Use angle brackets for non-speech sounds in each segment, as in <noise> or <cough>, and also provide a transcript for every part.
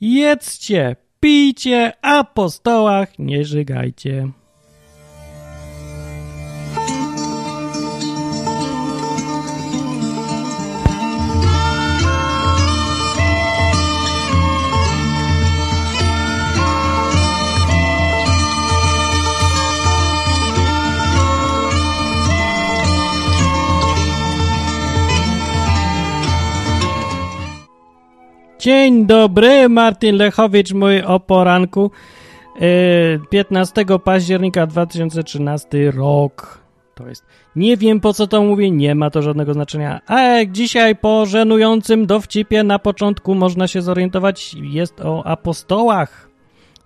Jedzcie, pijcie, a po stołach nie żygajcie. Dzień dobry, Martin Lechowicz, mój o poranku. 15 e, października 2013 rok. To jest. Nie wiem po co to mówię, nie ma to żadnego znaczenia. A jak dzisiaj po żenującym dowcipie na początku można się zorientować, jest o apostołach.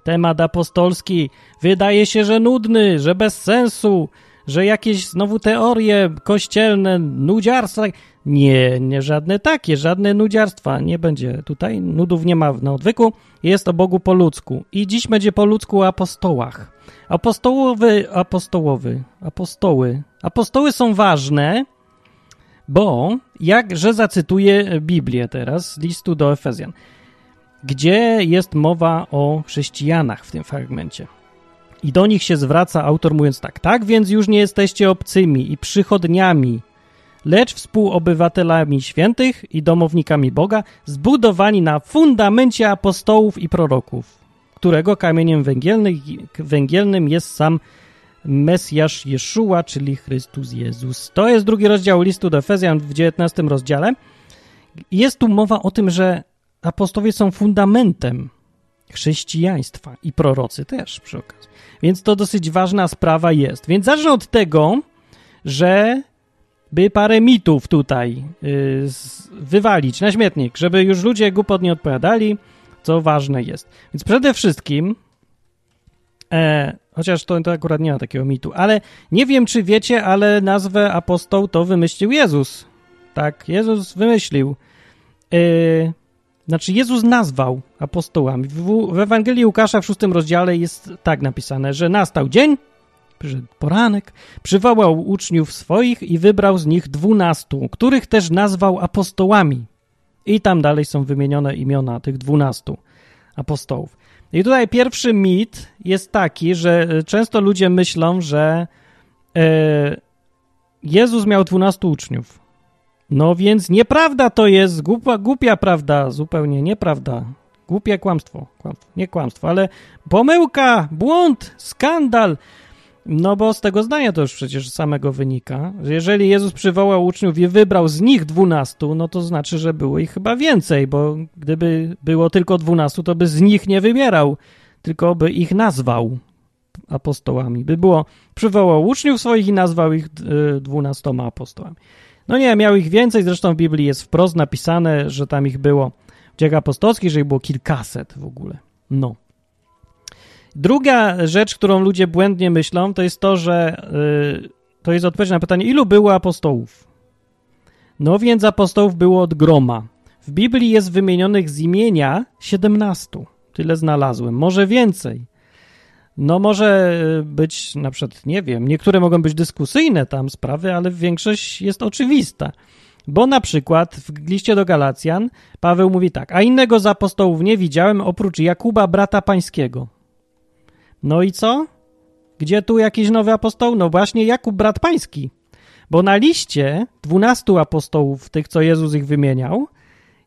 Temat apostolski wydaje się, że nudny, że bez sensu, że jakieś znowu teorie kościelne, nudziarstwa. Nie, nie żadne takie, żadne nudziarstwa. Nie będzie tutaj, nudów nie ma na odwyku. Jest o Bogu po ludzku. I dziś będzie po ludzku o apostołach. Apostołowy, apostołowy, apostoły. Apostoły są ważne, bo, jak, że zacytuję Biblię teraz listu do Efezjan, gdzie jest mowa o chrześcijanach w tym fragmencie. I do nich się zwraca autor mówiąc tak, tak więc już nie jesteście obcymi i przychodniami, lecz współobywatelami świętych i domownikami Boga, zbudowani na fundamencie apostołów i proroków, którego kamieniem węgielnym jest sam Mesjasz Jeszua, czyli Chrystus Jezus. To jest drugi rozdział listu do Efezjan w 19 rozdziale. Jest tu mowa o tym, że apostowie są fundamentem chrześcijaństwa i prorocy też przy okazji. Więc to dosyć ważna sprawa jest. Więc zacznę od tego, że by parę mitów tutaj yy, wywalić na śmietnik, żeby już ludzie głupot nie odpowiadali, co ważne jest. Więc przede wszystkim, e, chociaż to, to akurat nie ma takiego mitu, ale nie wiem, czy wiecie, ale nazwę apostoł to wymyślił Jezus. Tak, Jezus wymyślił. Yy, znaczy, Jezus nazwał apostołami. W, w Ewangelii Łukasza w szóstym rozdziale jest tak napisane, że nastał dzień, przyszedł poranek, przywołał uczniów swoich i wybrał z nich dwunastu, których też nazwał apostołami. I tam dalej są wymienione imiona tych dwunastu apostołów. I tutaj pierwszy mit jest taki, że często ludzie myślą, że e, Jezus miał dwunastu uczniów. No więc nieprawda to jest, głupia, głupia prawda, zupełnie nieprawda. Głupie kłamstwo, kłamstwo, nie kłamstwo, ale pomyłka, błąd, skandal. No bo z tego zdania to już przecież samego wynika, że jeżeli Jezus przywołał uczniów i wybrał z nich dwunastu, no to znaczy, że było ich chyba więcej, bo gdyby było tylko dwunastu, to by z nich nie wybierał, tylko by ich nazwał apostołami. By było, przywołał uczniów swoich i nazwał ich y, dwunastoma apostołami. No nie, miał ich więcej, zresztą w Biblii jest wprost napisane, że tam ich było w dziejach apostolskich, że ich było kilkaset w ogóle. No. Druga rzecz, którą ludzie błędnie myślą, to jest to, że yy, to jest odpowiedź na pytanie, ilu było apostołów? No więc apostołów było od groma. W Biblii jest wymienionych z imienia 17. Tyle znalazłem. Może więcej. No może być na przykład, nie wiem, niektóre mogą być dyskusyjne tam sprawy, ale większość jest oczywista. Bo na przykład w liście do Galacjan Paweł mówi tak, a innego z apostołów nie widziałem oprócz Jakuba, brata pańskiego. No i co? Gdzie tu jakiś nowy apostoł? No właśnie Jakub, brat pański. Bo na liście dwunastu apostołów, tych co Jezus ich wymieniał,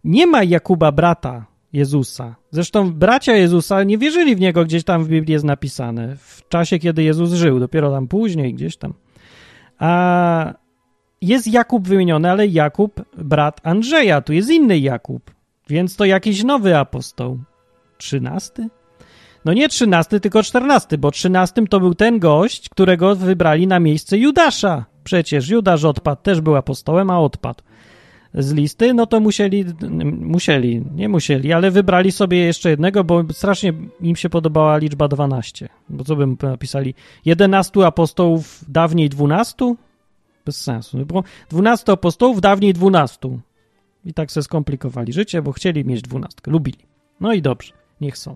nie ma Jakuba, brata Jezusa. Zresztą bracia Jezusa nie wierzyli w niego, gdzieś tam w Biblii jest napisane, w czasie, kiedy Jezus żył, dopiero tam później, gdzieś tam. A jest Jakub wymieniony, ale Jakub, brat Andrzeja, tu jest inny Jakub, więc to jakiś nowy apostoł. Trzynasty? No nie trzynasty, tylko czternasty, bo trzynastym to był ten gość, którego wybrali na miejsce Judasza. Przecież Judasz odpadł, też był apostołem, a odpadł z listy, no to musieli, musieli, nie musieli, ale wybrali sobie jeszcze jednego, bo strasznie im się podobała liczba 12. Bo co bym napisali? 11 apostołów, dawniej 12? Bez sensu. Bo 12 apostołów, dawniej 12. I tak se skomplikowali życie, bo chcieli mieć 12. Lubili. No i dobrze, niech są.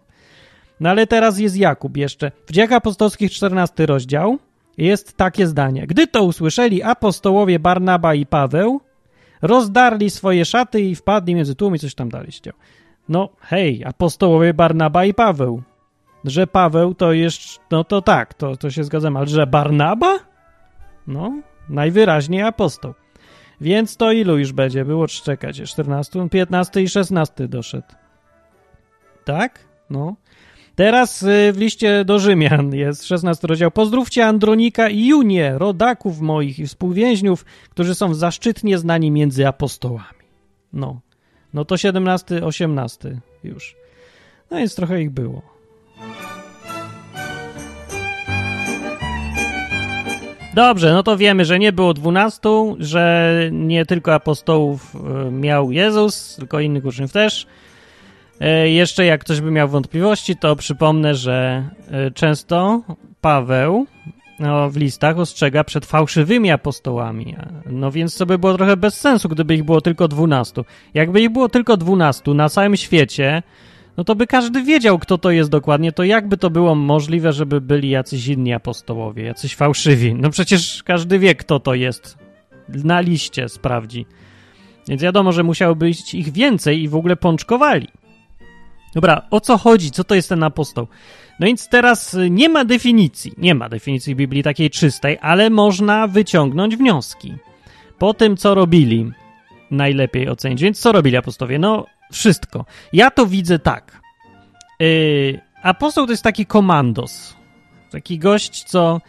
No ale teraz jest Jakub jeszcze. W Dziejach Apostolskich 14 rozdział jest takie zdanie. Gdy to usłyszeli apostołowie Barnaba i Paweł, rozdarli swoje szaty i wpadli między tłum i coś tam dalej. No hej, apostołowie Barnaba i Paweł. Że Paweł to jeszcze, no to tak, to, to się zgadzam, ale że Barnaba? No, najwyraźniej apostoł. Więc to ilu już będzie? Było czekać, 14, 15 i 16 doszedł. Tak? No. Teraz y, w liście do Rzymian jest 16 rozdział. Pozdrówcie Andronika i Junię, rodaków moich i współwięźniów, którzy są zaszczytnie znani między apostołami. No. No to 17, 18 już. No więc trochę ich było. Dobrze, no to wiemy, że nie było dwunastu, że nie tylko apostołów e, miał Jezus, tylko innych uczniów też. E, jeszcze jak ktoś by miał wątpliwości, to przypomnę, że e, często Paweł no, w listach ostrzega przed fałszywymi apostołami. No więc to by było trochę bez sensu, gdyby ich było tylko dwunastu. Jakby ich było tylko dwunastu na całym świecie, no to by każdy wiedział, kto to jest dokładnie, to jakby to było możliwe, żeby byli jacyś inni apostołowie, jacyś fałszywi. No przecież każdy wie, kto to jest. Na liście sprawdzi. Więc wiadomo, że musiało być ich więcej i w ogóle pączkowali. Dobra, o co chodzi? Co to jest ten apostoł? No więc teraz nie ma definicji, nie ma definicji Biblii takiej czystej, ale można wyciągnąć wnioski. Po tym, co robili, najlepiej ocenić. Więc co robili apostowie? No, wszystko. Ja to widzę tak. Yy, apostoł to jest taki komandos. Taki gość, co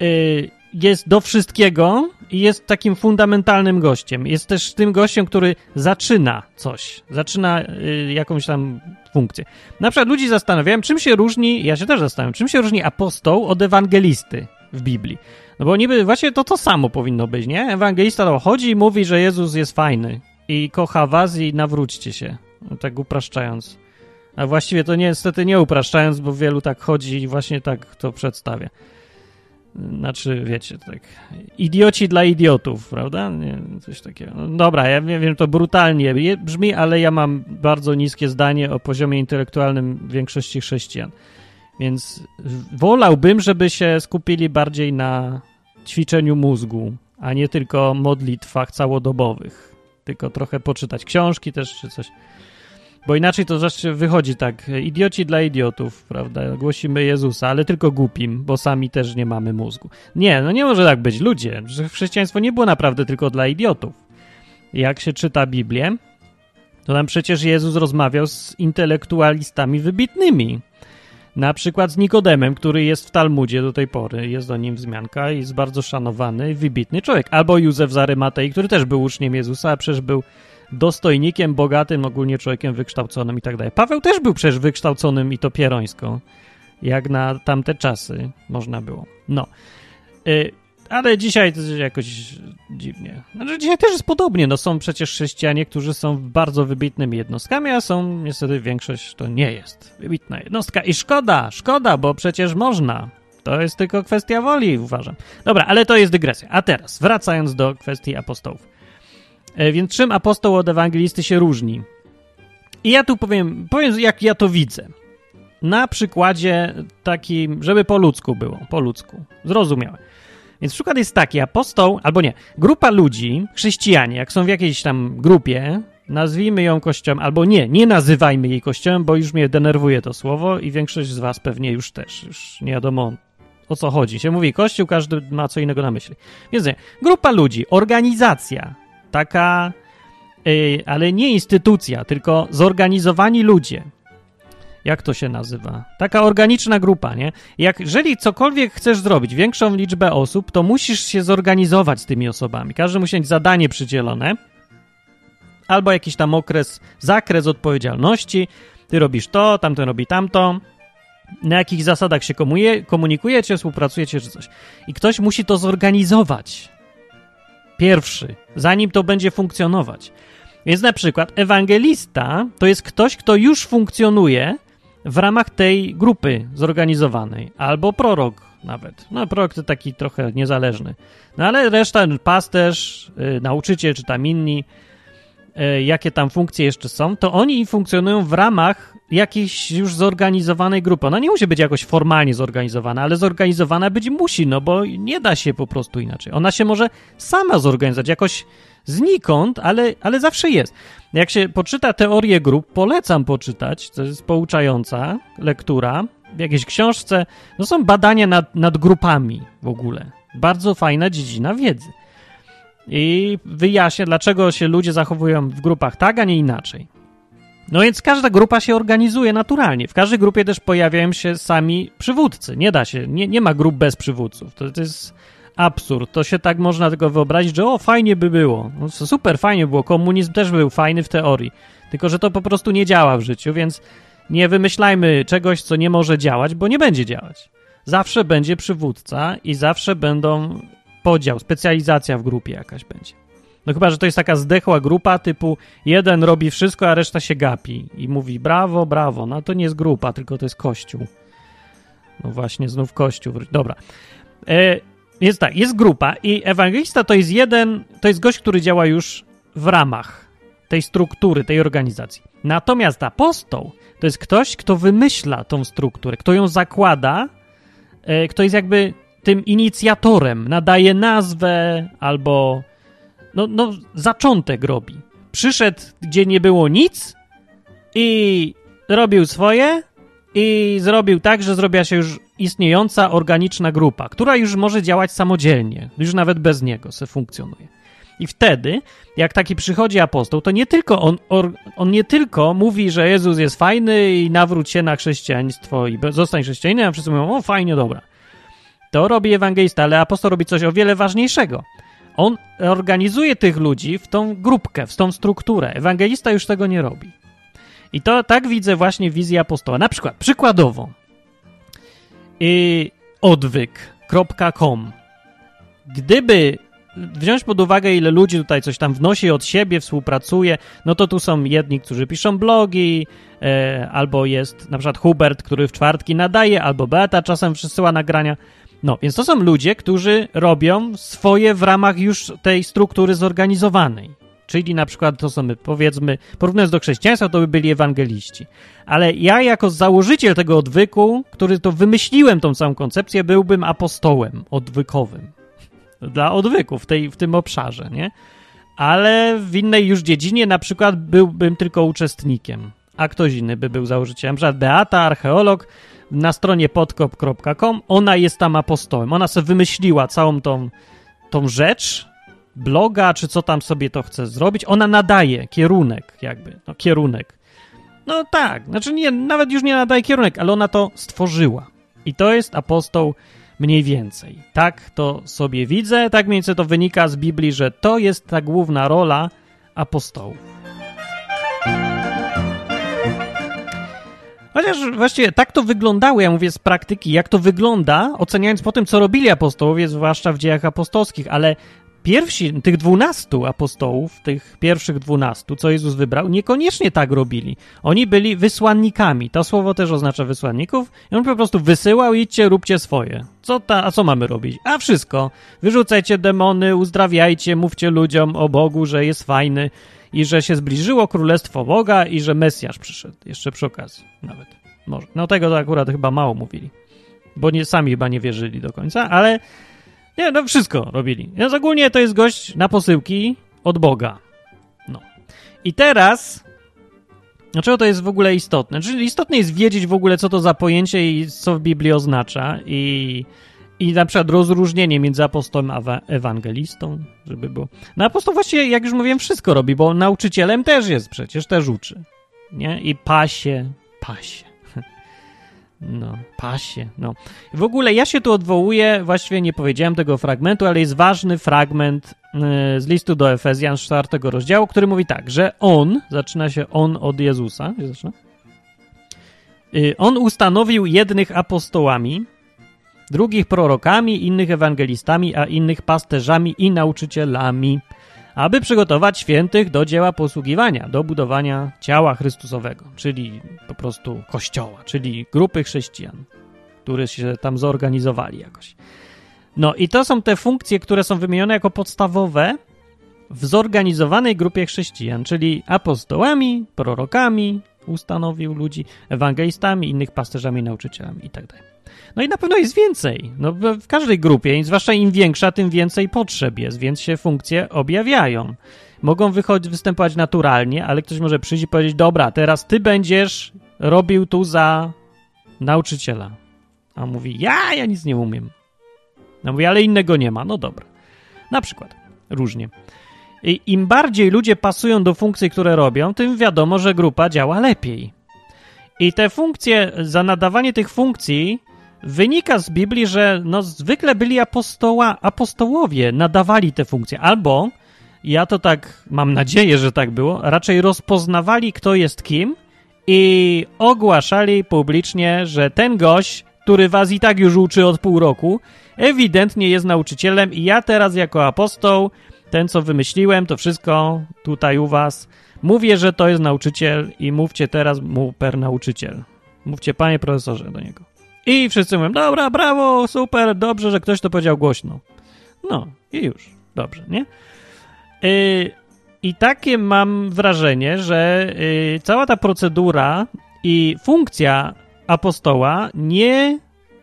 yy, jest do wszystkiego i jest takim fundamentalnym gościem. Jest też tym gościem, który zaczyna coś, zaczyna yy, jakąś tam funkcję. Na przykład ludzi zastanawiałem, czym się różni, ja się też zastanawiam, czym się różni apostoł od ewangelisty w Biblii. No bo niby właśnie to to samo powinno być, nie? Ewangelista to chodzi i mówi, że Jezus jest fajny i kocha was i nawróćcie się. No, tak upraszczając. A właściwie to niestety nie upraszczając, bo wielu tak chodzi i właśnie tak to przedstawia. Znaczy, wiecie, tak. Idioci dla idiotów, prawda? Nie, coś takiego. No dobra, ja wiem, wiem, to brutalnie brzmi, ale ja mam bardzo niskie zdanie o poziomie intelektualnym większości chrześcijan. Więc wolałbym, żeby się skupili bardziej na ćwiczeniu mózgu, a nie tylko modlitwach całodobowych. Tylko trochę poczytać książki też czy coś. Bo inaczej to zawsze wychodzi tak, idioci dla idiotów, prawda? Głosimy Jezusa, ale tylko głupim, bo sami też nie mamy mózgu. Nie, no nie może tak być. Ludzie, chrześcijaństwo nie było naprawdę tylko dla idiotów. Jak się czyta Biblię, to tam przecież Jezus rozmawiał z intelektualistami wybitnymi. Na przykład z Nikodemem, który jest w Talmudzie do tej pory, jest o nim wzmianka i jest bardzo szanowany, wybitny człowiek. Albo Józef z Arymatei, który też był uczniem Jezusa, a przecież był dostojnikiem, bogatym, ogólnie człowiekiem wykształconym i tak dalej. Paweł też był przecież wykształconym i to pierońsko, jak na tamte czasy można było. No. Y ale dzisiaj to jest jakoś dziwnie. Znaczy dzisiaj też jest podobnie. No są przecież chrześcijanie, którzy są bardzo wybitnymi jednostkami, a są niestety większość to nie jest wybitna jednostka. I szkoda, szkoda, bo przecież można. To jest tylko kwestia woli, uważam. Dobra, ale to jest dygresja. A teraz, wracając do kwestii apostołów. E, więc czym apostoł od ewangelisty się różni? I ja tu powiem, powiem jak ja to widzę. Na przykładzie takim, żeby po ludzku było, po ludzku. Zrozumiałe. Więc przykład jest taki, apostoł, albo nie, grupa ludzi, chrześcijanie, jak są w jakiejś tam grupie, nazwijmy ją kościołem, albo nie, nie nazywajmy jej kościołem, bo już mnie denerwuje to słowo i większość z was pewnie już też, już nie wiadomo o co chodzi. Się mówi kościół, każdy ma co innego na myśli. Więc nie, grupa ludzi, organizacja, taka, yy, ale nie instytucja, tylko zorganizowani ludzie, jak to się nazywa? Taka organiczna grupa, nie? Jak, jeżeli cokolwiek chcesz zrobić, większą liczbę osób, to musisz się zorganizować z tymi osobami. Każdy musi mieć zadanie przydzielone, albo jakiś tam okres, zakres odpowiedzialności. Ty robisz to, tamten robi tamto. Na jakich zasadach się komunikujecie, współpracujecie czy coś. I ktoś musi to zorganizować. Pierwszy, zanim to będzie funkcjonować. Więc na przykład ewangelista to jest ktoś, kto już funkcjonuje w ramach tej grupy zorganizowanej, albo prorok nawet. No, prorok to taki trochę niezależny. No, ale reszta, pasterz, yy, nauczyciel, czy tam inni, yy, jakie tam funkcje jeszcze są, to oni funkcjonują w ramach jakiejś już zorganizowanej grupy. Ona nie musi być jakoś formalnie zorganizowana, ale zorganizowana być musi, no bo nie da się po prostu inaczej. Ona się może sama zorganizować, jakoś znikąd, ale, ale zawsze jest. Jak się poczyta teorię grup, polecam poczytać, to jest pouczająca lektura, w jakiejś książce, no są badania nad, nad grupami w ogóle. Bardzo fajna dziedzina wiedzy. I wyjaśnia, dlaczego się ludzie zachowują w grupach tak, a nie inaczej. No więc każda grupa się organizuje naturalnie. W każdej grupie też pojawiają się sami przywódcy. Nie da się, nie, nie ma grup bez przywódców. To, to jest absurd. To się tak można tylko wyobrazić, że o, fajnie by było. No, super, fajnie było. Komunizm też był fajny w teorii. Tylko, że to po prostu nie działa w życiu, więc nie wymyślajmy czegoś, co nie może działać, bo nie będzie działać. Zawsze będzie przywódca i zawsze będą podział, specjalizacja w grupie jakaś będzie. No chyba, że to jest taka zdechła grupa typu jeden robi wszystko, a reszta się gapi i mówi brawo, brawo. No to nie jest grupa, tylko to jest kościół. No właśnie, znów kościół. Dobra. E, jest tak, jest grupa i ewangelista to jest jeden, to jest gość, który działa już w ramach tej struktury, tej organizacji. Natomiast apostoł to jest ktoś, kto wymyśla tą strukturę, kto ją zakłada, e, kto jest jakby tym inicjatorem, nadaje nazwę albo no, no zaczątek robi. Przyszedł, gdzie nie było nic i robił swoje i zrobił tak, że zrobiła się już istniejąca organiczna grupa, która już może działać samodzielnie, już nawet bez niego se funkcjonuje. I wtedy, jak taki przychodzi apostoł, to nie tylko on, on nie tylko mówi, że Jezus jest fajny i nawróć się na chrześcijaństwo i zostań chrześcijaninem, a wszyscy mówią, o fajnie, dobra. To robi ewangelista, ale apostoł robi coś o wiele ważniejszego. On organizuje tych ludzi w tą grupkę, w tą strukturę. Ewangelista już tego nie robi. I to tak widzę właśnie wizję apostoła. Na przykład, przykładowo, i odwyk.com. Gdyby wziąć pod uwagę, ile ludzi tutaj coś tam wnosi od siebie, współpracuje, no to tu są jedni, którzy piszą blogi, e, albo jest na przykład Hubert, który w czwartki nadaje, albo Beata czasem przesyła nagrania. No, więc to są ludzie, którzy robią swoje w ramach już tej struktury zorganizowanej. Czyli na przykład to są, powiedzmy, porównując do chrześcijaństwa, to by byli ewangeliści. Ale ja jako założyciel tego odwyku, który to wymyśliłem tą całą koncepcję, byłbym apostołem odwykowym. <laughs> Dla odwyku w, tej, w tym obszarze, nie? Ale w innej już dziedzinie na przykład byłbym tylko uczestnikiem, a ktoś inny by był założycielem. Na przykład Beata, archeolog, na stronie podkop.com, ona jest tam apostołem. Ona sobie wymyśliła całą tą, tą rzecz, bloga, czy co tam sobie to chce zrobić. Ona nadaje kierunek, jakby, no kierunek. No tak, znaczy nie, nawet już nie nadaje kierunek, ale ona to stworzyła. I to jest apostoł mniej więcej. Tak to sobie widzę, tak mniej więcej to wynika z Biblii, że to jest ta główna rola apostołów. Chociaż właściwie tak to wyglądało, ja mówię z praktyki, jak to wygląda, oceniając po tym, co robili apostołowie, zwłaszcza w dziejach apostolskich, ale pierwsi, tych dwunastu apostołów, tych pierwszych dwunastu, co Jezus wybrał, niekoniecznie tak robili. Oni byli wysłannikami. To słowo też oznacza wysłanników. I on po prostu wysyłał, idźcie, róbcie swoje. Co ta, a co mamy robić? A wszystko. Wyrzucajcie demony, uzdrawiajcie, mówcie ludziom o Bogu, że jest fajny i że się zbliżyło królestwo Boga i że Mesjasz przyszedł. Jeszcze przy okazji nawet. Może. No tego akurat chyba mało mówili. Bo nie, sami chyba nie wierzyli do końca, ale nie, no wszystko robili. Więc ogólnie to jest gość na posyłki od Boga. No. I teraz Dlaczego to jest w ogóle istotne? Czyli istotne jest wiedzieć w ogóle, co to za pojęcie i co w Biblii oznacza i i na przykład rozróżnienie między apostołem a ewangelistą, żeby było. No apostoł właściwie, jak już mówiłem, wszystko robi, bo nauczycielem też jest przecież, też uczy. Nie? I pasie, pasie. <laughs> No, pasie, no. W ogóle ja się tu odwołuję, właściwie nie powiedziałem tego fragmentu, ale jest ważny fragment y, z listu do Efezjan z czwartego rozdziału, który mówi tak, że on, zaczyna się on od Jezusa, zaczyna? On ustanowił jednych apostołami, drugich prorokami, innych ewangelistami, a innych pasterzami i nauczycielami, aby przygotować świętych do dzieła posługiwania, do budowania ciała Chrystusowego, czyli po prostu kościoła, czyli grupy chrześcijan, które się tam zorganizowali jakoś. No i to są te funkcje, które są wymienione jako podstawowe w zorganizowanej grupie chrześcijan, czyli apostołami, prorokami, ustanowił ludzi ewangelistami, innych pasterzami, nauczycielami i tak. No i na pewno jest więcej. No, w każdej grupie, zwłaszcza im większa, tym więcej potrzeb jest, więc się funkcje objawiają. Mogą wychodzić, występować naturalnie, ale ktoś może przyjść i powiedzieć: Dobra, teraz ty będziesz robił tu za nauczyciela. A mówi: Ja, ja nic nie umiem. No mówi, ale innego nie ma. No dobra. Na przykład. Różnie. I im bardziej ludzie pasują do funkcji, które robią, tym wiadomo, że grupa działa lepiej. I te funkcje, za nadawanie tych funkcji wynika z Biblii, że no zwykle byli apostoła, apostołowie, nadawali te funkcje. Albo, ja to tak mam nadzieję, że tak było, raczej rozpoznawali, kto jest kim i ogłaszali publicznie, że ten gość, który was i tak już uczy od pół roku, ewidentnie jest nauczycielem i ja teraz jako apostoł, ten co wymyśliłem, to wszystko tutaj u was, mówię, że to jest nauczyciel i mówcie teraz mu per nauczyciel. Mówcie panie profesorze do niego. I wszyscy mówią, dobra, brawo, super, dobrze, że ktoś to powiedział głośno. No i już, dobrze, nie? Yy, I takie mam wrażenie, że yy, cała ta procedura i funkcja apostoła nie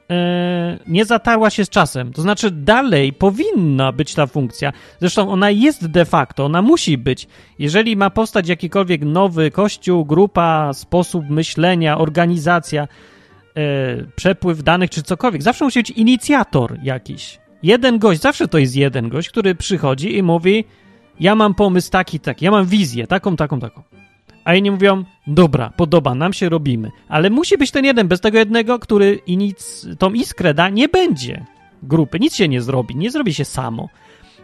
E, nie zatarła się z czasem. To znaczy, dalej powinna być ta funkcja. Zresztą ona jest de facto, ona musi być. Jeżeli ma powstać jakikolwiek nowy kościół, grupa, sposób myślenia, organizacja, przepływ danych czy cokolwiek, zawsze musi być inicjator jakiś. Jeden gość, zawsze to jest jeden gość, który przychodzi i mówi: Ja mam pomysł taki, taki, ja mam wizję, taką, taką, taką a inni mówią, dobra, podoba nam się, robimy. Ale musi być ten jeden, bez tego jednego, który nic, tą iskrę da, nie będzie grupy, nic się nie zrobi, nie zrobi się samo.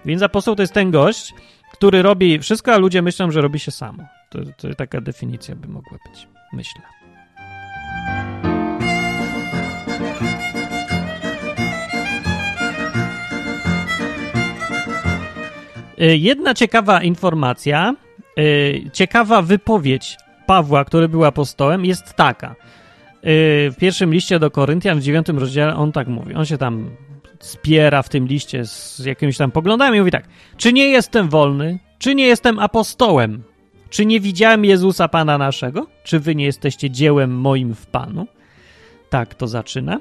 Więc apostoł to jest ten gość, który robi wszystko, a ludzie myślą, że robi się samo. To, to taka definicja by mogła być, myślę. Y, jedna ciekawa informacja Y, ciekawa wypowiedź Pawła, który był apostołem, jest taka. Y, w pierwszym liście do Koryntian, w dziewiątym rozdziale, on tak mówi. On się tam spiera w tym liście z jakimiś tam poglądami mówi tak. Czy nie jestem wolny? Czy nie jestem apostołem? Czy nie widziałem Jezusa Pana naszego? Czy wy nie jesteście dziełem moim w Panu? Tak to zaczyna.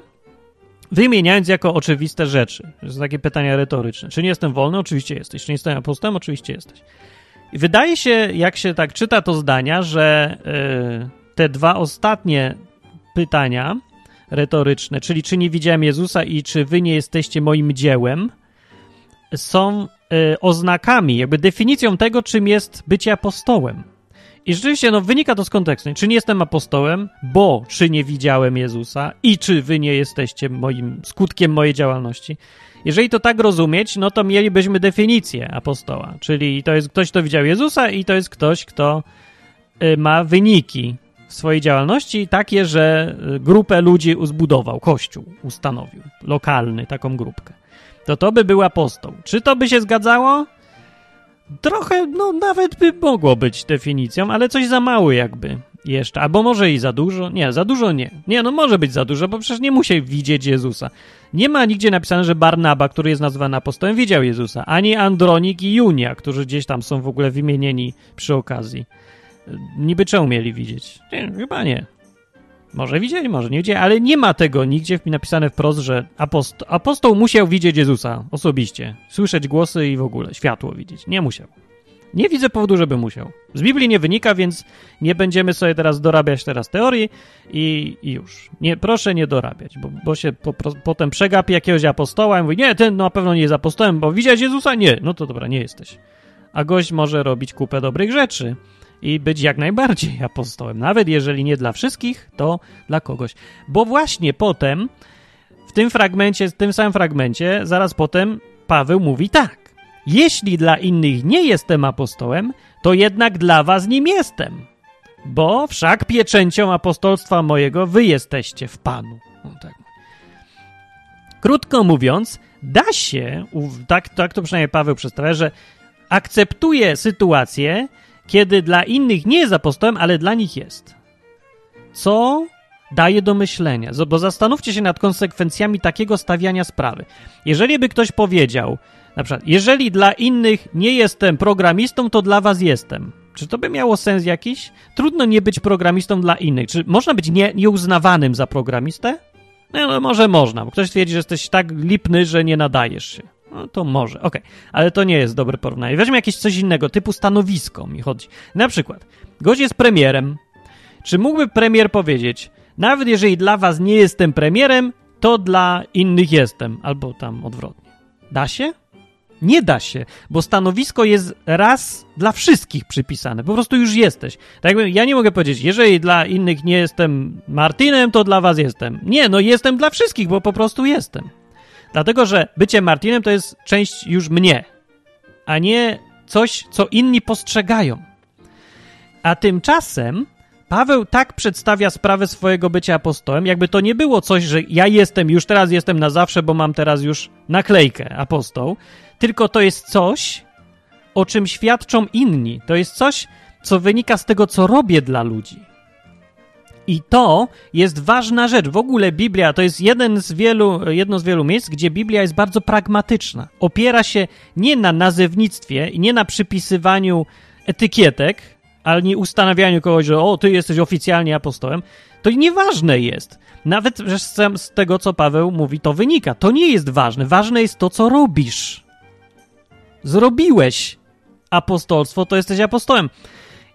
Wymieniając jako oczywiste rzeczy. To są takie pytania retoryczne. Czy nie jestem wolny? Oczywiście jesteś. Czy nie jestem apostołem? Oczywiście jesteś. I wydaje się, jak się tak czyta to zdania, że y, te dwa ostatnie pytania retoryczne, czyli czy nie widziałem Jezusa i czy wy nie jesteście moim dziełem, są y, oznakami, jakby definicją tego, czym jest bycie apostołem. I rzeczywiście, no, wynika to z kontekstu. Czy nie jestem apostołem, bo czy nie widziałem Jezusa i czy wy nie jesteście moim skutkiem mojej działalności. Jeżeli to tak rozumieć, no to mielibyśmy definicję apostoła, czyli to jest ktoś, kto widział Jezusa i to jest ktoś, kto y, ma wyniki swojej działalności takie, że y, grupę ludzi zbudował, kościół ustanowił, lokalny, taką grupkę. To to by był apostoł. Czy to by się zgadzało? Trochę, no nawet by mogło być definicją, ale coś za mało jakby jeszcze. Albo może i za dużo? Nie, za dużo nie. Nie, no może być za dużo, bo przecież nie musi widzieć Jezusa. Nie ma nigdzie napisane, że Barnaba, który jest nazwany apostołem, widział Jezusa. Ani Andronik i Junia, którzy gdzieś tam są w ogóle wymienieni przy okazji. Niby czemu mieli widzieć? Nie, chyba nie. Może widzieli, może nie widzieli, ale nie ma tego nigdzie napisane wprost, że apostoł, apostoł musiał widzieć Jezusa osobiście. Słyszeć głosy i w ogóle światło widzieć. Nie musiał. Nie widzę powodu, żeby musiał. Z Biblii nie wynika, więc nie będziemy sobie teraz dorabiać teraz teorii i, i już. Nie, proszę nie dorabiać, bo, bo się po, potem przegapi jakiegoś apostoła i mówi, nie, ten na pewno nie jest apostołem, bo widziałeś Jezusa? Nie. No to dobra, nie jesteś. A gość może robić kupę dobrych rzeczy i być jak najbardziej apostołem. Nawet jeżeli nie dla wszystkich, to dla kogoś. Bo właśnie potem, w tym fragmencie, w tym samym fragmencie, zaraz potem Paweł mówi tak. Jeśli dla innych nie jestem apostołem, to jednak dla was nim jestem. Bo wszak pieczęcią apostolstwa mojego wy jesteście w Panu. No, tak. Krótko mówiąc, da się, tak, tak to przynajmniej Paweł przedstawia, że akceptuje sytuację, kiedy dla innych nie jest apostołem, ale dla nich jest. Co daje do myślenia, bo zastanówcie się nad konsekwencjami takiego stawiania sprawy. Jeżeli by ktoś powiedział, na przykład, jeżeli dla innych nie jestem programistą, to dla was jestem. Czy to by miało sens jakiś? Trudno nie być programistą dla innych. Czy można być nie, nieuznawanym za programistę? No, no może można, bo ktoś twierdzi, że jesteś tak lipny, że nie nadajesz się. No to może, okej, okay. ale to nie jest dobre porównanie. Weźmy jakieś coś innego, typu stanowisko mi chodzi. Na przykład, gość jest premierem. Czy mógłby premier powiedzieć, nawet jeżeli dla was nie jestem premierem, to dla innych jestem, albo tam odwrotnie. Da się? Nie da się, bo stanowisko jest raz dla wszystkich przypisane. Po prostu już jesteś. Tak jakby ja nie mogę powiedzieć, jeżeli dla innych nie jestem Martinem, to dla was jestem. Nie, no jestem dla wszystkich, bo po prostu jestem. Dlatego, że bycie Martinem to jest część już mnie, a nie coś, co inni postrzegają. A tymczasem Paweł tak przedstawia sprawę swojego bycia apostołem, jakby to nie było coś, że ja jestem, już teraz jestem na zawsze, bo mam teraz już naklejkę apostoł, tylko to jest coś, o czym świadczą inni. To jest coś, co wynika z tego, co robię dla ludzi. I to jest ważna rzecz. W ogóle Biblia to jest jeden z wielu, jedno z wielu miejsc, gdzie Biblia jest bardzo pragmatyczna. Opiera się nie na nazewnictwie i nie na przypisywaniu etykietek, ale nie ustanawianiu kogoś, że o, ty jesteś oficjalnie apostołem. To nieważne jest. Nawet z tego, co Paweł mówi, to wynika. To nie jest ważne. Ważne jest to, co robisz. Zrobiłeś apostolstwo, to jesteś apostołem.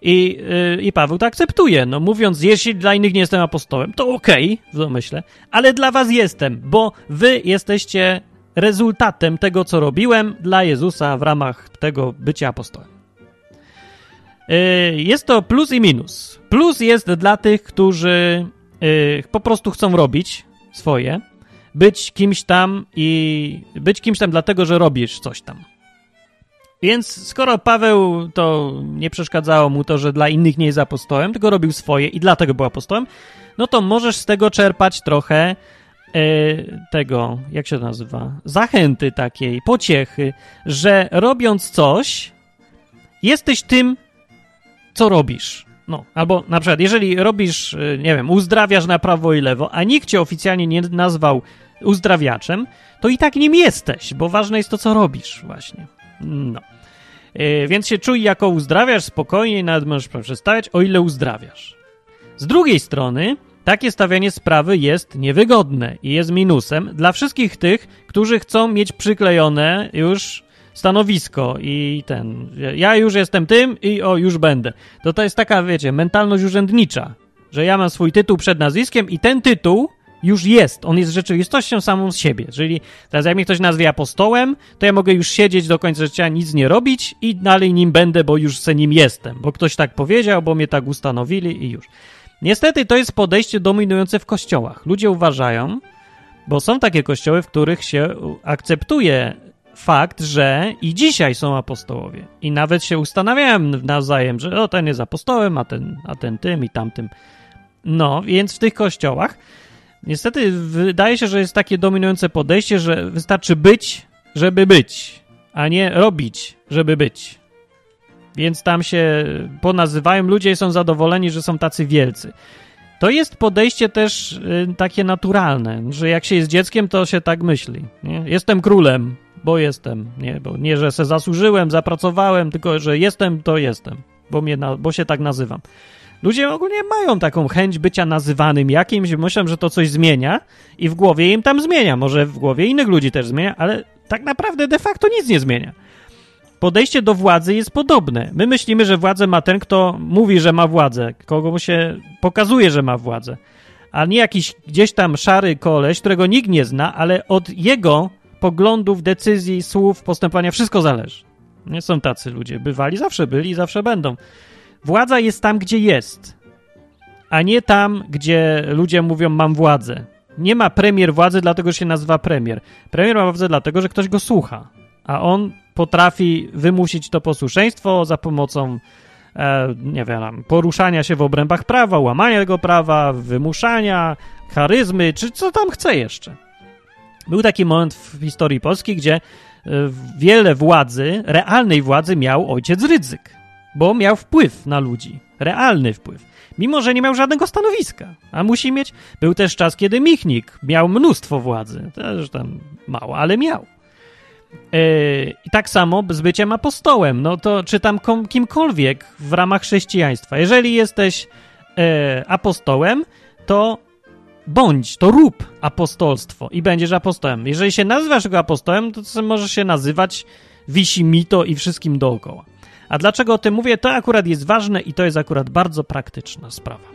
I, yy, I Paweł to akceptuje, no mówiąc, jeśli dla innych nie jestem apostołem, to okej, okay, w domyśle, ale dla was jestem, bo wy jesteście rezultatem tego, co robiłem dla Jezusa w ramach tego bycia apostołem. Yy, jest to plus i minus. Plus jest dla tych, którzy yy, po prostu chcą robić swoje, być kimś tam i być kimś tam dlatego, że robisz coś tam. Więc skoro Paweł to nie przeszkadzało mu to, że dla innych nie jest apostołem, tylko robił swoje i dlatego był apostołem, no to możesz z tego czerpać trochę e, tego, jak się to nazywa, zachęty takiej, pociechy, że robiąc coś, jesteś tym, co robisz. No, albo na przykład, jeżeli robisz, e, nie wiem, uzdrawiasz na prawo i lewo, a nikt cię oficjalnie nie nazwał uzdrawiaczem, to i tak nim jesteś, bo ważne jest to, co robisz właśnie. No. Yy, więc się czuj jako uzdrawiasz, spokojnie, nawet możesz przestawiać, o ile uzdrawiasz. Z drugiej strony, takie stawianie sprawy jest niewygodne i jest minusem dla wszystkich tych, którzy chcą mieć przyklejone już stanowisko i ten, ja już jestem tym i o, już będę. To to jest taka, wiecie, mentalność urzędnicza, że ja mam swój tytuł przed nazwiskiem i ten tytuł już jest. On jest rzeczywistością samą z siebie. Jeżeli teraz jak mnie ktoś nazwie apostołem, to ja mogę już siedzieć do końca życia, nic nie robić i dalej nim będę, bo już se nim jestem. Bo ktoś tak powiedział, bo mnie tak ustanowili i już. Niestety to jest podejście dominujące w kościołach. Ludzie uważają, bo są takie kościoły, w których się akceptuje fakt, że i dzisiaj są apostołowie. I nawet się ustanawiają nawzajem, że o, ten jest apostołem, a ten, a ten tym i tamtym. No, więc w tych kościołach Niestety wydaje się, że jest takie dominujące podejście, że wystarczy być, żeby być, a nie robić, żeby być. Więc tam się ponazywają ludzie i są zadowoleni, że są tacy wielcy. To jest podejście też y, takie naturalne, że jak się jest dzieckiem, to się tak myśli. Nie? Jestem królem, bo jestem. Nie, bo nie, że se zasłużyłem, zapracowałem, tylko że jestem, to jestem, bo, mnie na, bo się tak nazywam. Ludzie ogólnie mają taką chęć bycia nazywanym jakimś, myślą, że to coś zmienia i w głowie im tam zmienia. Może w głowie innych ludzi też zmienia, ale tak naprawdę de facto nic nie zmienia. Podejście do władzy jest podobne. My myślimy, że władzę ma ten, kto mówi, że ma władzę, kogo mu się pokazuje, że ma władzę, a nie jakiś gdzieś tam szary koleś, którego nikt nie zna, ale od jego poglądów, decyzji, słów, postępowania wszystko zależy. Nie są tacy ludzie. Bywali, zawsze byli i zawsze będą. Władza jest tam, gdzie jest, a nie tam, gdzie ludzie mówią mam władzę. Nie ma premier władzy, dlatego że się nazywa premier. Premier ma władzę dlatego, że ktoś go słucha, a on potrafi wymusić to posłuszeństwo za pomocą e, nie wiem, poruszania się w obrębach prawa, łamania tego prawa, wymuszania, charyzmy, czy co tam chce jeszcze. Był taki moment w historii Polski, gdzie e, wiele władzy, realnej władzy miał ojciec Rydzyk bo miał wpływ na ludzi, realny wpływ, mimo że nie miał żadnego stanowiska, a musi mieć. Był też czas, kiedy Michnik miał mnóstwo władzy, też tam mało, ale miał. Yy, I tak samo z byciem apostołem, no to czy tam kimkolwiek w ramach chrześcijaństwa. Jeżeli jesteś yy, apostołem, to bądź, to rób apostolstwo i będziesz apostołem. Jeżeli się nazywasz go apostołem, to możesz się nazywać wisi mi to i wszystkim dookoła. A dlaczego o tym mówię? To akurat jest ważne i to jest akurat bardzo praktyczna sprawa.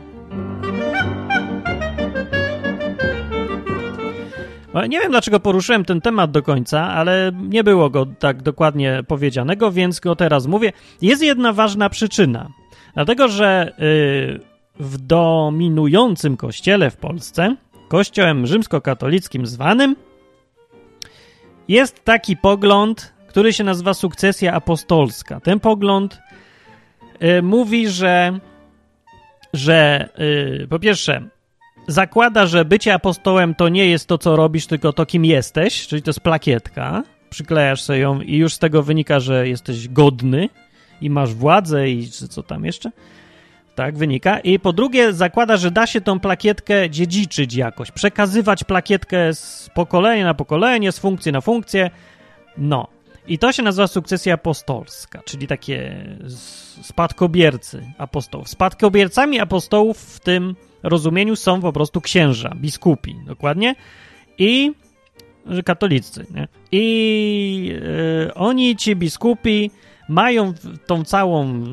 No, nie wiem, dlaczego poruszyłem ten temat do końca, ale nie było go tak dokładnie powiedzianego, więc go teraz mówię. Jest jedna ważna przyczyna. Dlatego, że yy, w dominującym kościele w Polsce, kościołem rzymskokatolickim zwanym, jest taki pogląd, który się nazywa sukcesja apostolska. Ten pogląd yy, mówi, że, że yy, po pierwsze, zakłada, że bycie apostołem to nie jest to, co robisz, tylko to, kim jesteś, czyli to jest plakietka. Przyklejasz sobie ją i już z tego wynika, że jesteś godny i masz władzę i co tam jeszcze. Tak wynika. I po drugie, zakłada, że da się tą plakietkę dziedziczyć jakoś, przekazywać plakietkę z pokolenia na pokolenie, z funkcji na funkcję. No. I to się nazywa sukcesja apostolska, czyli takie spadkobiercy apostołów. Spadkobiercami apostołów w tym rozumieniu są po prostu księża, biskupi, dokładnie, i katolicy, nie? I yy, oni, ci biskupi, mają tą całą,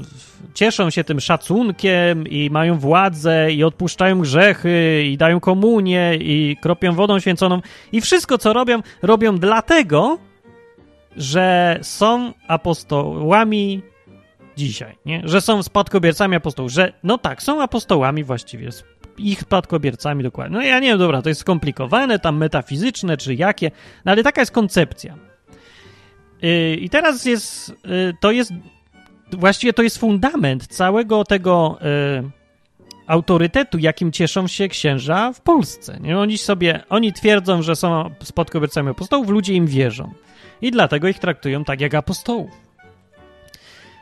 cieszą się tym szacunkiem i mają władzę i odpuszczają grzechy i dają komunię i kropią wodą święconą i wszystko, co robią, robią dlatego, że są apostołami dzisiaj, nie? Że są spadkobiercami apostołów, że no tak, są apostołami właściwie, ich spadkobiercami dokładnie. No ja nie wiem, dobra, to jest skomplikowane, tam metafizyczne czy jakie, no ale taka jest koncepcja. Yy, I teraz jest, yy, to jest, właściwie to jest fundament całego tego yy, autorytetu, jakim cieszą się księża w Polsce. Nie? Oni sobie, oni twierdzą, że są spadkobiercami apostołów, ludzie im wierzą. I dlatego ich traktują tak jak apostołów.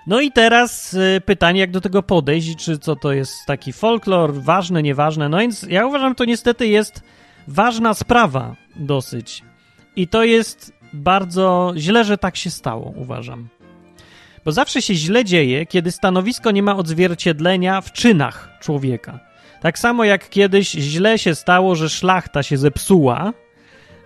No i teraz y, pytanie, jak do tego podejść, czy co to jest taki folklor, ważne, nieważne. No więc ja uważam, że to niestety jest ważna sprawa dosyć. I to jest bardzo źle, że tak się stało, uważam. Bo zawsze się źle dzieje, kiedy stanowisko nie ma odzwierciedlenia w czynach człowieka. Tak samo jak kiedyś źle się stało, że szlachta się zepsuła,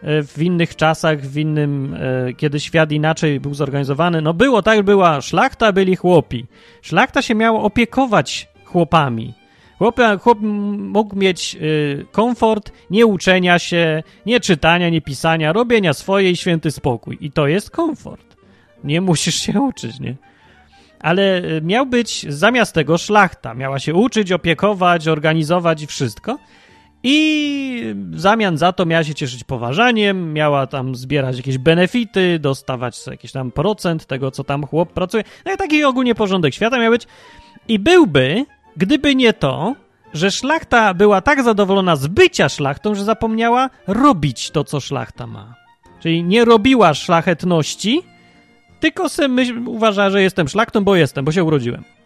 w innych czasach, w innym, e, kiedy świat inaczej był zorganizowany. No było tak, była szlachta, byli chłopi. Szlachta się miała opiekować chłopami. Chłop, chłop mógł mieć y, komfort nie uczenia się, nie czytania, nie pisania, robienia swojej święty spokój. I to jest komfort. Nie <laughs> musisz się uczyć, nie? Ale miał być zamiast tego szlachta. Miała się uczyć, opiekować, organizować i wszystko. I w zamian za to miała się cieszyć poważaniem, miała tam zbierać jakieś benefity, dostawać jakiś tam procent tego, co tam chłop pracuje. No i taki ogólnie porządek świata miał być. I byłby, gdyby nie to, że szlachta była tak zadowolona z bycia szlachtą, że zapomniała robić to, co szlachta ma. Czyli nie robiła szlachetności, tylko sobie myśl, uważa, że jestem szlachtą, bo jestem, bo się urodziłem.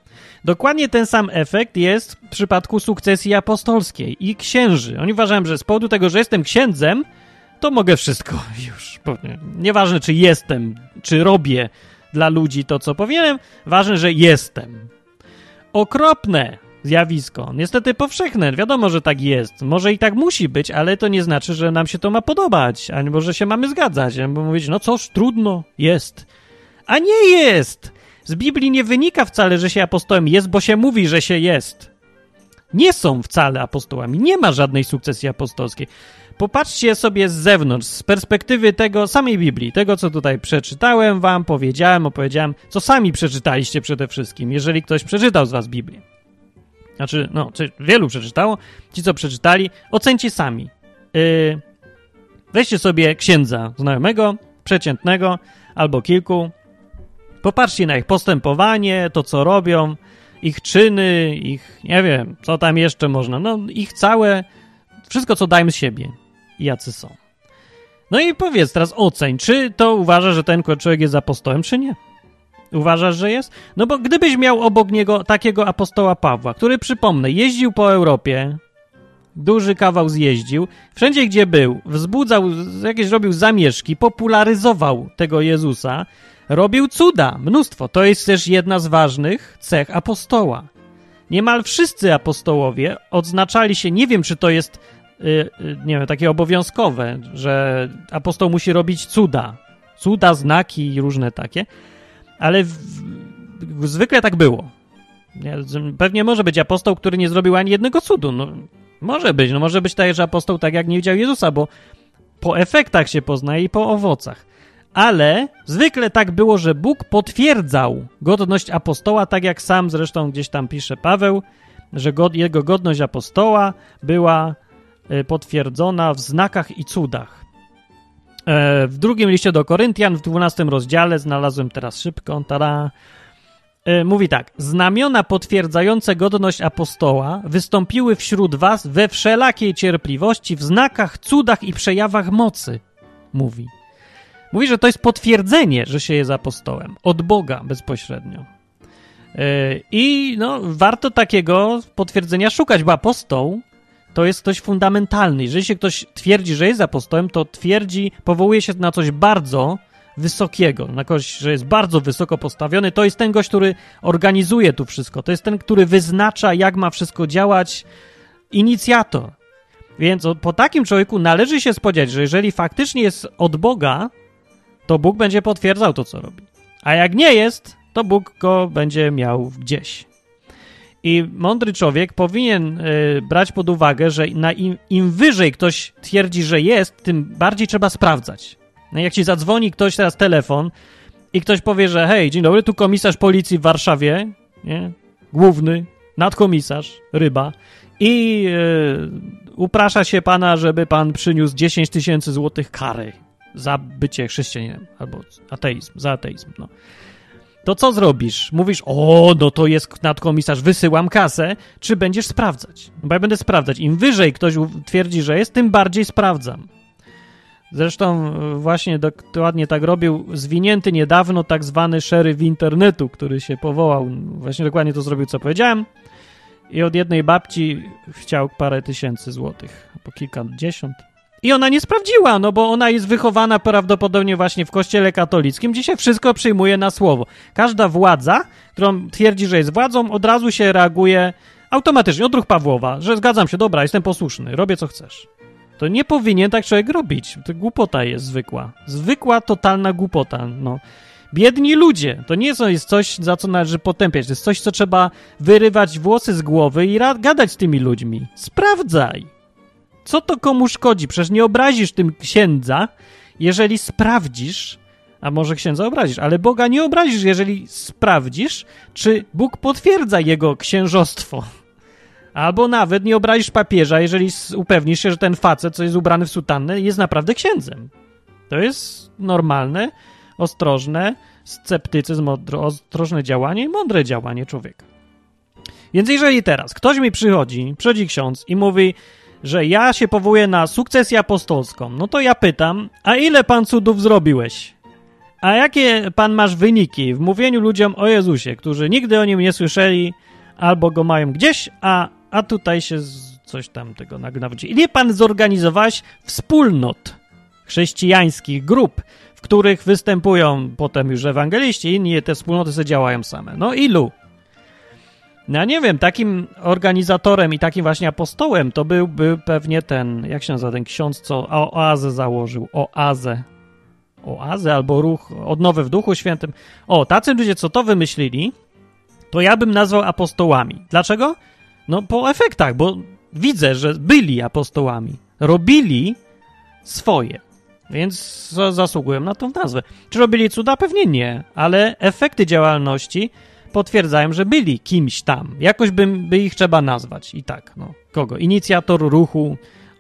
Dokładnie ten sam efekt jest w przypadku sukcesji apostolskiej i księży. Oni uważają, że z powodu tego, że jestem księdzem, to mogę wszystko <laughs> już. Nieważne, czy jestem, czy robię dla ludzi to, co powinienem, ważne, że jestem. Okropne zjawisko. Niestety powszechne. Wiadomo, że tak jest. Może i tak musi być, ale to nie znaczy, że nam się to ma podobać, albo że się mamy zgadzać, albo mówić, no cóż, trudno, jest. A nie jest! Z Biblii nie wynika wcale, że się apostołem jest, bo się mówi, że się jest. Nie są wcale apostołami. Nie ma żadnej sukcesji apostolskiej. Popatrzcie sobie z zewnątrz, z perspektywy tego samej Biblii, tego co tutaj przeczytałem wam, powiedziałem, opowiedziałem, co sami przeczytaliście przede wszystkim, jeżeli ktoś przeczytał z was Biblię. Znaczy, no, wielu przeczytało. Ci, co przeczytali, ocencie sami. Yy, weźcie sobie księdza znajomego, przeciętnego, albo kilku, Popatrzcie na ich postępowanie, to co robią, ich czyny, ich, nie wiem, co tam jeszcze można, no ich całe, wszystko co dają z siebie, jacy są. No i powiedz teraz, oceń, czy to uważasz, że ten człowiek jest apostołem, czy nie? Uważasz, że jest? No bo gdybyś miał obok niego takiego apostoła Pawła, który, przypomnę, jeździł po Europie, duży kawał zjeździł. Wszędzie, gdzie był, wzbudzał, jakieś robił zamieszki, popularyzował tego Jezusa, robił cuda, mnóstwo. To jest też jedna z ważnych cech apostoła. Niemal wszyscy apostołowie odznaczali się, nie wiem, czy to jest, yy, nie wiem, takie obowiązkowe, że apostoł musi robić cuda. Cuda, znaki i różne takie, ale w, w, zwykle tak było. Pewnie może być apostoł, który nie zrobił ani jednego cudu. No, może być, no może być tak, że apostoł tak jak nie widział Jezusa, bo po efektach się poznaje i po owocach. Ale zwykle tak było, że Bóg potwierdzał godność apostoła, tak jak sam zresztą gdzieś tam pisze Paweł, że god, jego godność apostoła była y, potwierdzona w znakach i cudach. E, w drugim liście do Koryntian, w 12 rozdziale, znalazłem teraz szybko, tada, E, mówi tak: Znamiona potwierdzające godność apostoła wystąpiły wśród was we wszelakiej cierpliwości, w znakach, cudach i przejawach mocy. Mówi. Mówi, że to jest potwierdzenie, że się jest apostołem. Od Boga bezpośrednio. E, I no, warto takiego potwierdzenia szukać, bo apostoł to jest ktoś fundamentalny. Jeżeli się ktoś twierdzi, że jest apostołem, to twierdzi, powołuje się na coś bardzo wysokiego, na kogoś, że jest bardzo wysoko postawiony, to jest ten gość, który organizuje tu wszystko. To jest ten, który wyznacza, jak ma wszystko działać, inicjator. Więc po takim człowieku należy się spodziewać, że jeżeli faktycznie jest od Boga, to Bóg będzie potwierdzał to, co robi. A jak nie jest, to Bóg go będzie miał gdzieś. I mądry człowiek powinien y, brać pod uwagę, że im, im wyżej ktoś twierdzi, że jest, tym bardziej trzeba sprawdzać. No jak ci zadzwoni ktoś teraz telefon i ktoś powie, że hej, dzień dobry, tu komisarz policji w Warszawie, nie? Główny, nadkomisarz, ryba i yy, uprasza się pana, żeby pan przyniósł 10 tysięcy złotych kary za bycie chrześcijaninem albo ateizm, za ateizm, no. To co zrobisz? Mówisz, o, no to jest nadkomisarz, wysyłam kasę, czy będziesz sprawdzać? Bo ja będę sprawdzać. Im wyżej ktoś twierdzi, że jest, tym bardziej sprawdzam. Zresztą e, właśnie dokładnie tak robił zwinięty niedawno tak zwany szeryf internetu, który się powołał. Właśnie dokładnie to zrobił, co powiedziałem. I od jednej babci chciał parę tysięcy złotych, po kilkadziesiąt. I ona nie sprawdziła, no bo ona jest wychowana prawdopodobnie właśnie w kościele katolickim, gdzie się wszystko przyjmuje na słowo. Każda władza, którą twierdzi, że jest władzą, od razu się reaguje automatycznie, odruch Pawłowa, że zgadzam się, dobra, jestem posłuszny, robię co chcesz. To nie powinien tak człowiek robić. To głupota jest zwykła. Zwykła, totalna głupota. No. Biedni ludzie. To nie jest coś, za co należy potępiać. To jest coś, co trzeba wyrywać włosy z głowy i gadać z tymi ludźmi. Sprawdzaj. Co to komu szkodzi? Przecież nie obrazisz tym księdza, jeżeli sprawdzisz, a może księdza obrazisz, ale Boga nie obrazisz, jeżeli sprawdzisz, czy Bóg potwierdza jego księżostwo. Albo nawet nie obrazisz papieża, jeżeli upewnisz się, że ten facet, co jest ubrany w sutannę, jest naprawdę księdzem. To jest normalne, ostrożne, sceptycyzm, ostrożne działanie i mądre działanie człowieka. Więc jeżeli teraz ktoś mi przychodzi, przychodzi ksiądz i mówi, że ja się powołuję na sukcesję apostolską, no to ja pytam, a ile pan cudów zrobiłeś? A jakie pan masz wyniki w mówieniu ludziom o Jezusie, którzy nigdy o nim nie słyszeli albo go mają gdzieś, a a tutaj się coś tam tego nawróci. Ile pan zorganizowałeś wspólnot chrześcijańskich, grup, w których występują potem już ewangeliści, inni te wspólnoty sobie działają same. No ilu? No ja nie wiem, takim organizatorem i takim właśnie apostołem to byłby pewnie ten, jak się nazywa ten ksiądz, co oazę założył, oazę. Oazę albo ruch, odnowę w Duchu Świętym. O, tacy ludzie, co to wymyślili, to ja bym nazwał apostołami. Dlaczego? No po efektach, bo widzę, że byli apostołami. Robili swoje. Więc zasługują na tą nazwę. Czy robili cuda? Pewnie nie, ale efekty działalności potwierdzają, że byli kimś tam. Jakoś by, by ich trzeba nazwać. I tak, no. Kogo? Inicjator ruchu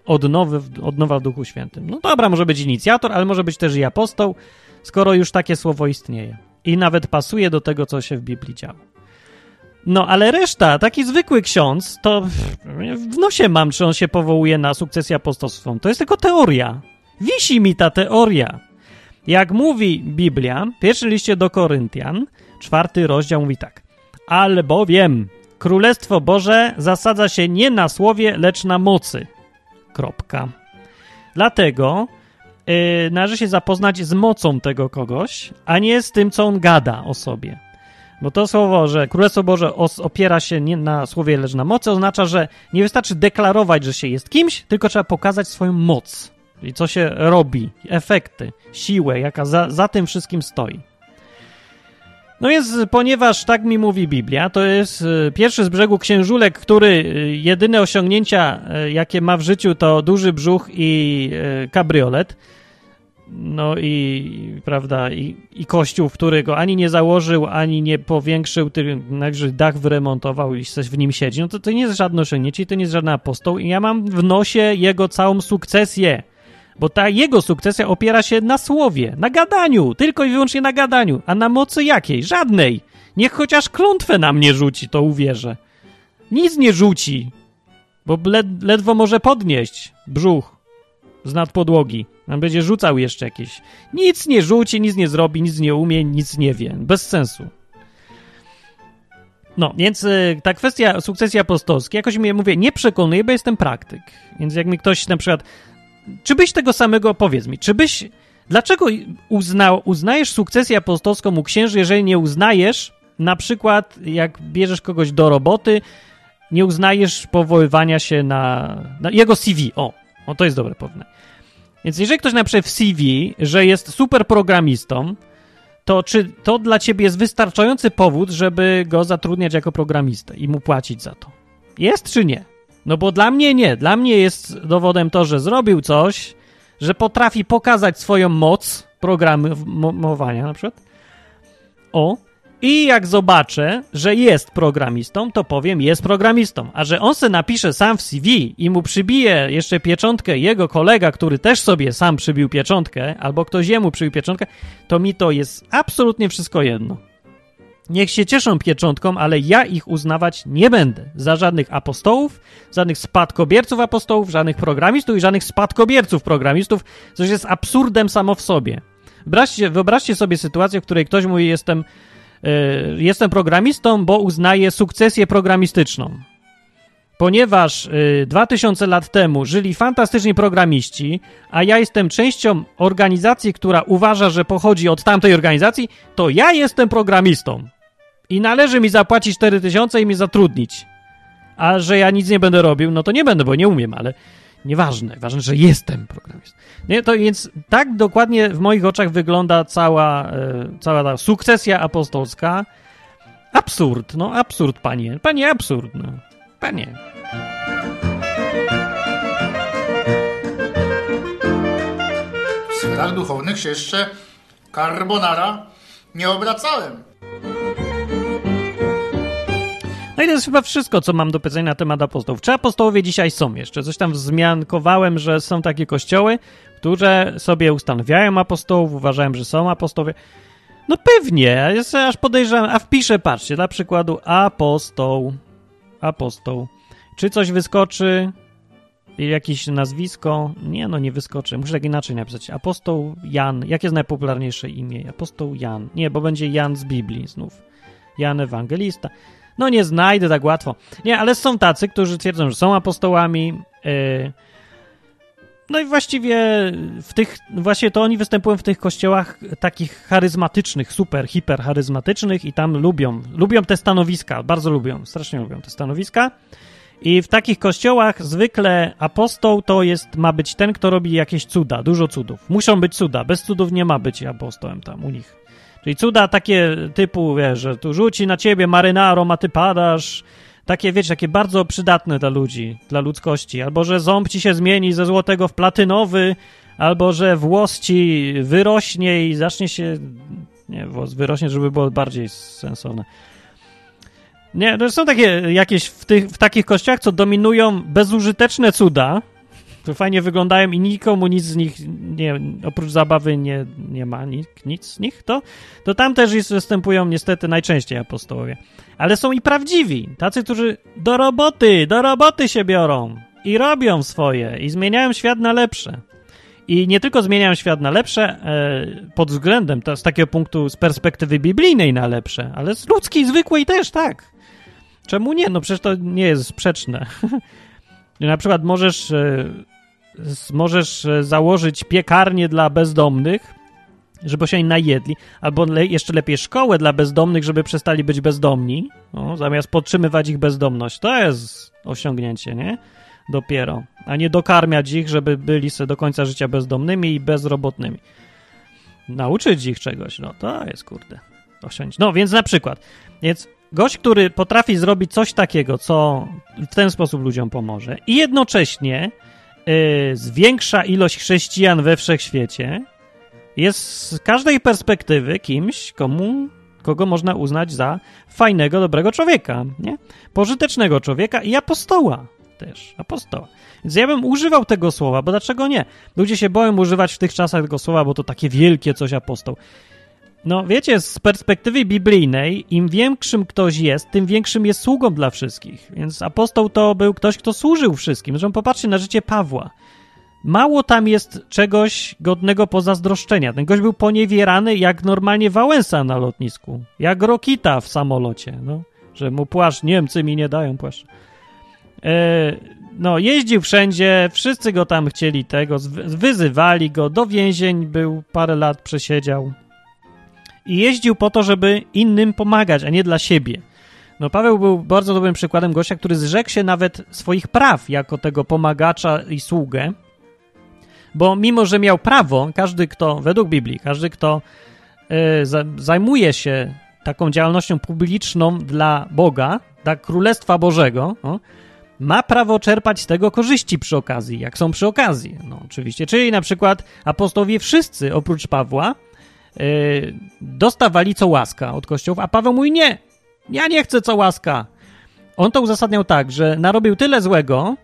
odnowy, odnowa w Duchu Świętym. No dobra, może być inicjator, ale może być też i apostoł, skoro już takie słowo istnieje. I nawet pasuje do tego, co się w Biblii działo. No, ale reszta, taki zwykły ksiądz, to w nosie mam, czy on się powołuje na sukcesję apostolstwą. To jest tylko teoria. Wisi mi ta teoria. Jak mówi Biblia, pierwszy liście do Koryntian, czwarty rozdział mówi tak. Albowiem Królestwo Boże zasadza się nie na słowie, lecz na mocy. Kropka. Dlatego yy, należy się zapoznać z mocą tego kogoś, a nie z tym, co on gada o sobie. Bo to słowo, że Królestwo Boże opiera się nie na słowie, lecz na mocy, oznacza, że nie wystarczy deklarować, że się jest kimś, tylko trzeba pokazać swoją moc. I co się robi, efekty, siłę, jaka za, za tym wszystkim stoi. No jest, ponieważ tak mi mówi Biblia, to jest y, pierwszy z brzegu księżulek, który y, jedyne osiągnięcia, y, jakie ma w życiu, to duży brzuch i kabriolet. No i, prawda, i, i kościół, który go ani nie założył, ani nie powiększył, także dach wyremontował i coś w nim siedzi. No to, to nie jest żadne osiągnięcie, to nie jest żaden apostoł i ja mam w nosie jego całą sukcesję. Bo ta jego sukcesja opiera się na słowie, na gadaniu, tylko i wyłącznie na gadaniu. A na mocy jakiej? Żadnej. Niech chociaż klątwę na mnie rzuci, to uwierzę. Nic nie rzuci, bo led, ledwo może podnieść brzuch z nad podłogi. On będzie rzucał jeszcze jakieś. Nic nie rzuci, nic nie zrobi, nic nie umie, nic nie wie. Bez sensu. No, więc y, ta kwestia sukcesji apostolskiej jakoś mnie, mówię, nie przekonuje, bo jestem praktyk. Więc jak mi ktoś na przykład czy byś tego samego, powiedz mi, czy byś, dlaczego uznał, uznajesz sukcesję apostolską u księży, jeżeli nie uznajesz, na przykład jak bierzesz kogoś do roboty, nie uznajesz powoływania się na, na jego CV, o, o, to jest dobre porównanie. Więc jeżeli ktoś napisze w CV, że jest super programistą, to czy to dla ciebie jest wystarczający powód, żeby go zatrudniać jako programistę i mu płacić za to? Jest czy nie? No bo dla mnie nie. Dla mnie jest dowodem to, że zrobił coś, że potrafi pokazać swoją moc programowania na przykład. O. I jak zobaczę, że jest programistą, to powiem, jest programistą. A że on se napisze sam w CV i mu przybije jeszcze pieczątkę jego kolega, który też sobie sam przybił pieczątkę, albo ktoś jemu przybił pieczątkę, to mi to jest absolutnie wszystko jedno. Niech się cieszą pieczątką, ale ja ich uznawać nie będę. Za żadnych apostołów, żadnych spadkobierców apostołów, żadnych programistów i żadnych spadkobierców programistów, coś jest absurdem samo w sobie. Wyobraźcie, wyobraźcie sobie sytuację, w której ktoś mówi, jestem, yy, jestem programistą, bo uznaje sukcesję programistyczną. Ponieważ yy, 2000 lat temu żyli fantastyczni programiści, a ja jestem częścią organizacji, która uważa, że pochodzi od tamtej organizacji, to ja jestem programistą i należy mi zapłacić 4000 i mnie zatrudnić. A że ja nic nie będę robił, no to nie będę, bo nie umiem, ale nieważne. Ważne, że jestem programistą. Nie, to więc tak dokładnie w moich oczach wygląda cała, e, cała ta sukcesja apostolska. Absurd, no absurd, panie. Panie, absurd, no. Panie. W sferach duchownych się jeszcze carbonara nie obracałem. No i to jest chyba wszystko, co mam do powiedzenia na temat apostołów. Czy apostołowie dzisiaj są jeszcze? Coś tam wzmiankowałem, że są takie kościoły, które sobie ustanawiają apostołów, uważają, że są apostołowie. No pewnie, ja aż podejrzewam, a wpiszę, patrzcie, dla przykładu apostoł, apostoł. Czy coś wyskoczy? Jakieś nazwisko? Nie, no nie wyskoczy. Muszę tak inaczej napisać. Apostoł Jan. Jakie jest najpopularniejsze imię? Apostoł Jan. Nie, bo będzie Jan z Biblii znów. Jan Ewangelista. No nie znajdę tak łatwo. Nie, ale są tacy, którzy twierdzą, że są apostołami. Yy. No i właściwie w tych, właśnie to oni występują w tych kościołach takich charyzmatycznych, super, hipercharyzmatycznych i tam lubią, lubią te stanowiska, bardzo lubią, strasznie lubią te stanowiska. I w takich kościołach zwykle apostoł to jest, ma być ten, kto robi jakieś cuda, dużo cudów. Muszą być cuda, bez cudów nie ma być apostołem tam u nich. Czyli cuda takie typu, wiesz, że tu rzuci na ciebie marynaro, a ty padasz. Takie, wiecie, takie bardzo przydatne dla ludzi, dla ludzkości. Albo, że ząb ci się zmieni ze złotego w platynowy, albo, że włos ci wyrośnie i zacznie się... Nie, włos wyrośnie, żeby było bardziej sensowne. Nie, to są takie jakieś w, tych, w takich kościach, co dominują bezużyteczne cuda, to fajnie wyglądają i nikomu nic z nich, nie, oprócz zabawy nie, nie ma nic, nic z nich, to, to tam też jest, występują niestety najczęściej apostołowie. Ale są i prawdziwi, tacy, którzy do roboty, do roboty się biorą i robią swoje i zmieniają świat na lepsze. I nie tylko zmieniają świat na lepsze e, pod względem, to z takiego punktu, z perspektywy biblijnej na lepsze, ale z ludzkiej, zwykłej też, tak. Czemu nie? No przecież to nie jest sprzeczne. <laughs> Na przykład możesz, e, możesz e, założyć piekarnię dla bezdomnych, żeby się najedli, albo le jeszcze lepiej szkołę dla bezdomnych, żeby przestali być bezdomni, no, zamiast podtrzymywać ich bezdomność. To jest osiągnięcie, nie? Dopiero. A nie dokarmiać ich, żeby byli sobie do końca życia bezdomnymi i bezrobotnymi. Nauczyć ich czegoś, no to jest kurde. Osiągnięcie. No więc na przykład, więc gość, który potrafi zrobić coś takiego, co w ten sposób ludziom pomoże i jednocześnie yy, zwiększa ilość chrześcijan we wszechświecie, jest z każdej perspektywy kimś, komu, kogo można uznać za fajnego, dobrego człowieka, nie? Pożytecznego człowieka i apostoła też, apostoła. Więc ja bym używał tego słowa, bo dlaczego nie? Ludzie się boją używać w tych czasach tego słowa, bo to takie wielkie coś apostoł. No wiecie, z perspektywy biblijnej, im większym ktoś jest, tym większym jest sługą dla wszystkich. Więc apostoł to był ktoś, kto służył wszystkim. Zresztą popatrzcie na życie Pawła. Mało tam jest czegoś godnego pozazdroszczenia. Ten gość był poniewierany jak normalnie Wałęsa na lotnisku. Jak Rokita w samolocie. No, że mu płaszcz, Niemcy mi nie dają płaszcz. E, no, jeździł wszędzie, wszyscy go tam chcieli tego, wyzywali go, do więzień był, parę lat przesiedział. I jeździł po to, żeby innym pomagać, a nie dla siebie. No, Paweł był bardzo dobrym przykładem gościa, który zrzekł się nawet swoich praw jako tego pomagacza i sługę, bo mimo, że miał prawo, każdy kto, według Biblii, każdy kto y, zajmuje się taką działalnością publiczną dla Boga, dla Królestwa Bożego, no, ma prawo czerpać z tego korzyści przy okazji, jak są przy okazji. No, oczywiście, czyli na przykład apostowie wszyscy oprócz Pawła dostawali co łaska od kościołów, a Paweł mówi nie, ja nie chcę co łaska. On to uzasadniał tak, że narobił tyle złego,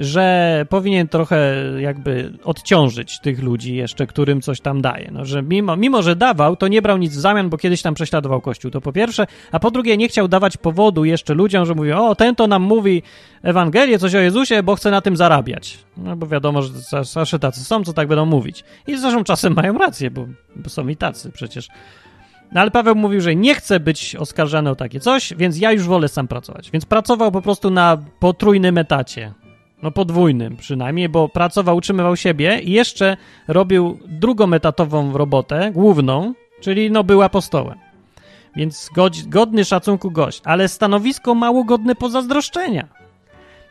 że powinien trochę jakby odciążyć tych ludzi jeszcze, którym coś tam daje. No, że mimo, mimo, że dawał, to nie brał nic w zamian, bo kiedyś tam prześladował Kościół. To po pierwsze, a po drugie nie chciał dawać powodu jeszcze ludziom, że mówią, o, ten to nam mówi Ewangelię, coś o Jezusie, bo chce na tym zarabiać. No bo wiadomo, że zawsze tacy są, co tak będą mówić. I zresztą czasem mają rację, bo, bo są i tacy przecież. No ale Paweł mówił, że nie chce być oskarżany o takie coś, więc ja już wolę sam pracować. Więc pracował po prostu na potrójnym etacie. No podwójnym przynajmniej, bo pracował, utrzymywał siebie i jeszcze robił drugą etatową robotę, główną, czyli no był apostołem. Więc godny szacunku gość, ale stanowisko mało godne pozazdroszczenia.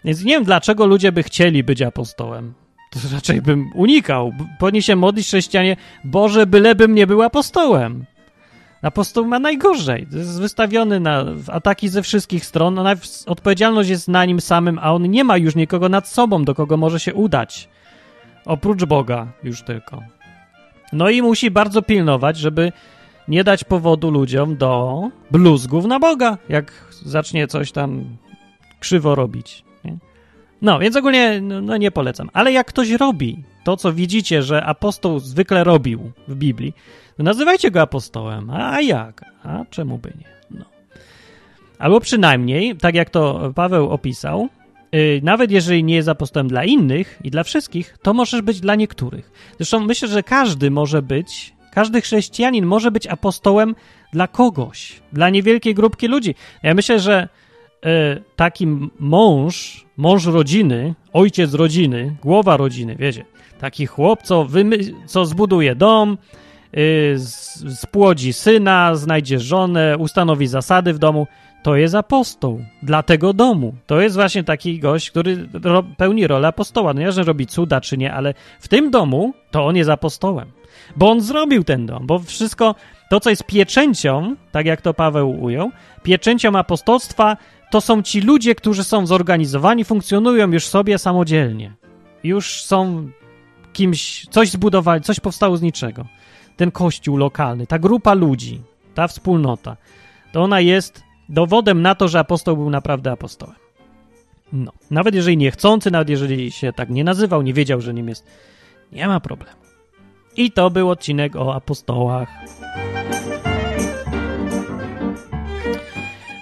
Więc nie wiem, dlaczego ludzie by chcieli być apostołem. To raczej bym unikał. Powinni się modlić chrześcijanie, Boże, bylebym nie był apostołem. Apostoł ma najgorzej. Jest wystawiony na ataki ze wszystkich stron. No, odpowiedzialność jest na nim samym, a on nie ma już nikogo nad sobą, do kogo może się udać. Oprócz Boga już tylko. No i musi bardzo pilnować, żeby nie dać powodu ludziom do bluzgów na Boga, jak zacznie coś tam krzywo robić. No, więc ogólnie no, no nie polecam. Ale jak ktoś robi to, co widzicie, że apostoł zwykle robił w Biblii, to nazywajcie go apostołem. A jak? A czemu by nie? No. Albo przynajmniej, tak jak to Paweł opisał, yy, nawet jeżeli nie jest apostołem dla innych i dla wszystkich, to możesz być dla niektórych. Zresztą myślę, że każdy może być, każdy chrześcijanin może być apostołem dla kogoś, dla niewielkiej grupki ludzi. Ja myślę, że yy, taki mąż, mąż rodziny, ojciec rodziny, głowa rodziny, wiecie, taki chłop, co, wymy- co zbuduje dom, yy, spłodzi syna, znajdzie żonę, ustanowi zasady w domu, to jest apostoł dla tego domu. To jest właśnie taki gość, który ro pełni rolę apostoła. No nie, że robi cuda czy nie, ale w tym domu to on jest apostołem. Bo on zrobił ten dom, bo wszystko, to co jest pieczęcią, tak jak to Paweł ujął, pieczęcią apostolstwa to są ci ludzie, którzy są zorganizowani, funkcjonują już sobie samodzielnie. Już są kimś, coś zbudowali, coś powstało z niczego ten kościół lokalny, ta grupa ludzi, ta wspólnota, to ona jest dowodem na to, że apostoł był naprawdę apostołem. No, nawet jeżeli niechcący, nawet jeżeli się tak nie nazywał, nie wiedział, że nim jest, nie ma problemu. I to był odcinek o apostołach.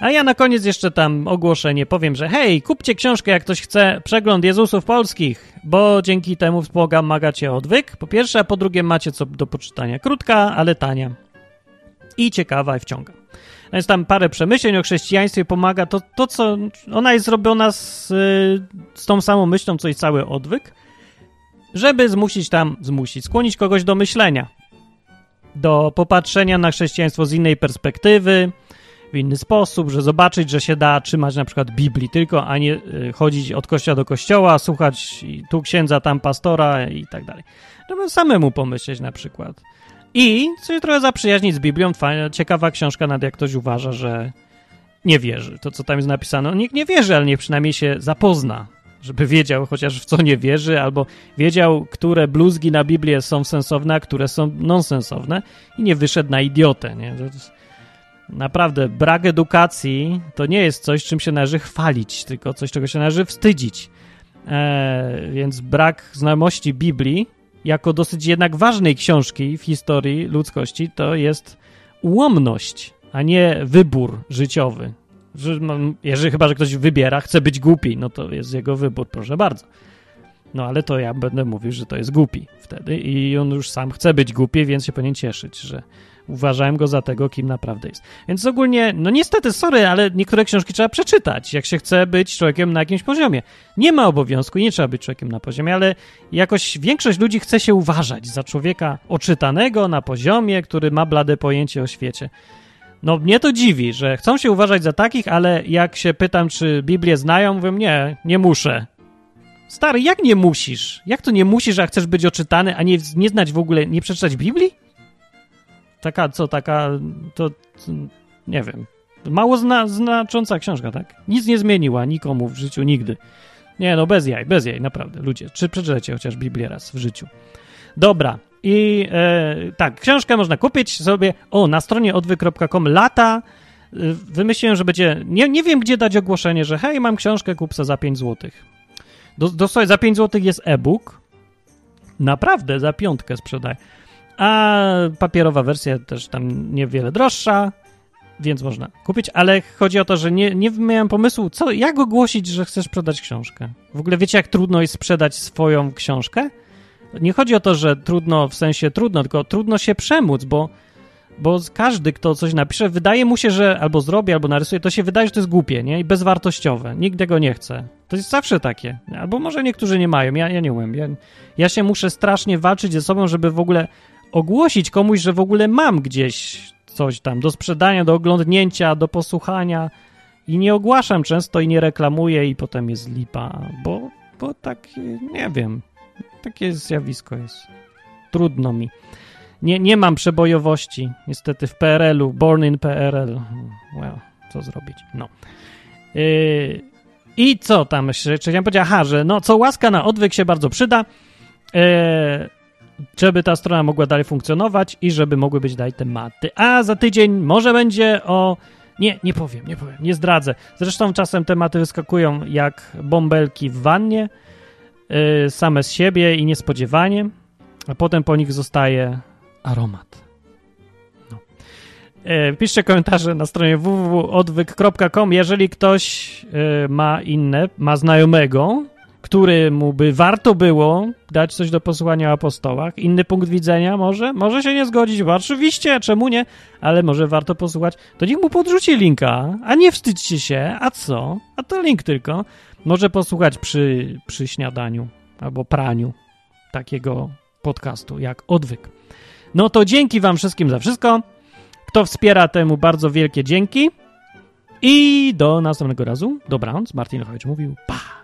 A ja na koniec jeszcze tam ogłoszenie powiem, że hej, kupcie książkę, jak ktoś chce przegląd Jezusów polskich, bo dzięki temu wspomagacie odwyk, po pierwsze, a po drugie macie co do poczytania. Krótka, ale tania. I ciekawa i wciąga. No jest tam parę przemyśleń o chrześcijaństwie, pomaga to, to co ona jest zrobiona z, z tą samą myślą, co i cały odwyk, żeby zmusić tam, zmusić, skłonić kogoś do myślenia, do popatrzenia na chrześcijaństwo z innej perspektywy, w inny sposób, że zobaczyć, że się da trzymać na przykład Biblii tylko, a nie y, chodzić od kościoła do kościoła, słuchać tu księdza, tam pastora i tak dalej. Żeby samemu pomyśleć na przykład. I coś trochę zaprzyjaźnić z Biblią. Fajna, ciekawa książka, nad jak ktoś uważa, że nie wierzy. To, co tam jest napisane, nikt nie wierzy, ale niech przynajmniej się zapozna, żeby wiedział chociaż w co nie wierzy, albo wiedział, które bluzgi na Biblię są sensowne, a które są nonsensowne i nie wyszedł na idiotę, nie? Naprawdę, brak edukacji to nie jest coś, czym się należy chwalić, tylko coś, czego się należy wstydzić. Eee, więc brak znajomości Biblii, jako dosyć jednak ważnej książki w historii ludzkości, to jest ułomność, a nie wybór życiowy. Jeżeli chyba, że ktoś wybiera, chce być głupi, no to jest jego wybór, proszę bardzo. No ale to ja będę mówił, że to jest głupi wtedy i on już sam chce być głupi, więc się powinien cieszyć, że uważałem go za tego, kim naprawdę jest. Więc ogólnie, no niestety, sorry, ale niektóre książki trzeba przeczytać, jak się chce być człowiekiem na jakimś poziomie. Nie ma obowiązku, nie trzeba być człowiekiem na poziomie, ale jakoś większość ludzi chce się uważać za człowieka oczytanego na poziomie, który ma blade pojęcie o świecie. No mnie to dziwi, że chcą się uważać za takich, ale jak się pytam, czy Biblię znają, mówią, nie, nie muszę. Stary, jak nie musisz? Jak to nie musisz, a chcesz być oczytany, a nie, nie znać w ogóle, nie przeczytać Biblii? Taka, co, taka, to, nie wiem, mało zna, znacząca książka, tak? Nic nie zmieniła nikomu w życiu nigdy. Nie, no bez jaj, bez jaj, naprawdę, ludzie. Czy przeczytajcie chociaż Biblię raz w życiu. Dobra, i e, tak, książkę można kupić sobie, o, na stronie odwy.com lata, e, wymyśliłem, że będzie, nie, nie wiem gdzie dać ogłoszenie, że hej, mam książkę, kup za 5 zł. Dosłownie za 5 zł jest e-book, naprawdę, za piątkę sprzedaję. A papierowa wersja też tam niewiele droższa, więc można kupić, ale chodzi o to, że nie, nie miałem pomysłu, co, jak ogłosić, że chcesz sprzedać książkę. W ogóle wiecie, jak trudno jest sprzedać swoją książkę? Nie chodzi o to, że trudno w sensie trudno, tylko trudno się przemóc, bo, bo każdy, kto coś napisze, wydaje mu się, że albo zrobi, albo narysuje, to się wydaje, że to jest głupie, nie? I bezwartościowe. Nikt tego nie chce. To jest zawsze takie. Albo może niektórzy nie mają, ja, ja nie umiem. Ja, ja się muszę strasznie walczyć ze sobą, żeby w ogóle ogłosić komuś, że w ogóle mam gdzieś coś tam do sprzedania, do oglądnięcia, do posłuchania i nie ogłaszam często i nie reklamuję i potem jest lipa, bo, bo tak, nie wiem, takie zjawisko jest. Trudno mi. Nie, nie mam przebojowości, niestety w PRL-u, born in PRL. Well, co zrobić? No. Yy, I co tam jeszcze? Chciałem powiedzieć, aha, że no, co łaska na odwyk się bardzo przyda. Yy, żeby ta strona mogła dalej funkcjonować i żeby mogły być dalej tematy. A za tydzień może będzie o. Nie, nie powiem, nie powiem, nie zdradzę. Zresztą czasem tematy wyskakują jak bąbelki w wannie, yy, same z siebie i niespodziewanie, a potem po nich zostaje aromat. No. Yy, piszcie komentarze na stronie www.odwyk.com, jeżeli ktoś yy, ma inne, ma znajomego, któremu by warto było dać coś do posłuchania o apostołach, inny punkt widzenia może, może się nie zgodzić, bo oczywiście, czemu nie, ale może warto posłuchać, to niech mu podrzuci linka, a nie wstydźcie się, a co? A to link tylko. Może posłuchać przy, przy śniadaniu albo praniu takiego podcastu jak Odwyk. No to dzięki wam wszystkim za wszystko. Kto wspiera temu bardzo wielkie dzięki. I do następnego razu. Dobranoc. Martin Lechowicz mówił. Pa!